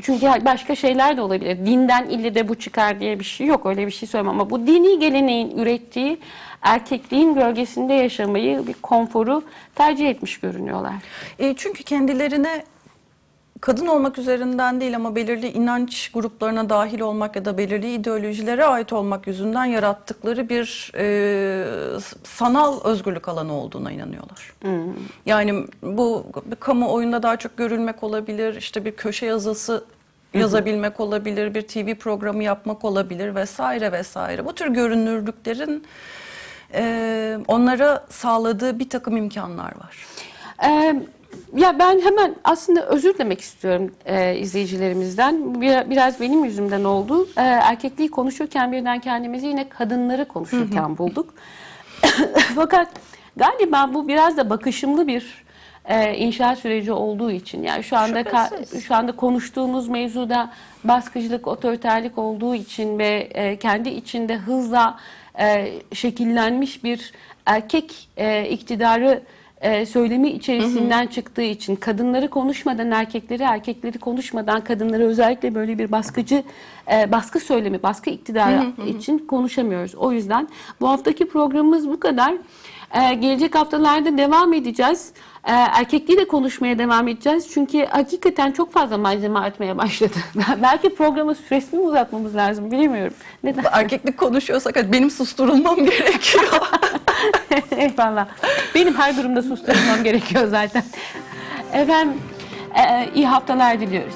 Çünkü başka şeyler de olabilir. Dinden ille de bu çıkar diye bir şey yok. Öyle bir şey söylemem ama bu dini geleneğin ürettiği erkekliğin gölgesinde yaşamayı, bir konforu tercih etmiş görünüyorlar. E, çünkü kendilerine kadın olmak üzerinden değil ama belirli inanç gruplarına dahil olmak ya da belirli ideolojilere ait olmak yüzünden yarattıkları bir e, sanal özgürlük alanı olduğuna inanıyorlar. Yani bu bir kamuoyunda daha çok görülmek olabilir, işte bir köşe yazısı yazabilmek olabilir, bir TV programı yapmak olabilir vesaire vesaire. Bu tür görünürlüklerin e, onlara sağladığı bir takım imkanlar var. Ee, ya ben hemen aslında özür dilemek istiyorum e, izleyicilerimizden. Bir- biraz benim yüzümden oldu. Ee, erkekliği konuşurken birden kendimizi yine kadınları konuşurken bulduk. Fakat galiba bu biraz da bakışımlı bir e, inşa süreci olduğu için yani şu anda ka- şu anda konuştuğumuz mevzuda baskıcılık, otoriterlik olduğu için ve e, kendi içinde hızla e, şekillenmiş bir erkek e, iktidarı e, söylemi içerisinden çıktığı için kadınları konuşmadan erkekleri, erkekleri konuşmadan kadınları özellikle böyle bir baskıcı e, baskı söylemi, baskı iktidarı için konuşamıyoruz. O yüzden bu haftaki programımız bu kadar. E, gelecek haftalarda devam edeceğiz. E, erkekliği de konuşmaya devam edeceğiz. Çünkü hakikaten çok fazla malzeme artmaya başladı. Belki programın süresini uzatmamız lazım bilemiyorum. Neden? Erkeklik konuşuyorsak benim susturulmam gerekiyor. Eyvallah. Benim her durumda susturulmam gerekiyor zaten. Efendim e, iyi haftalar diliyoruz.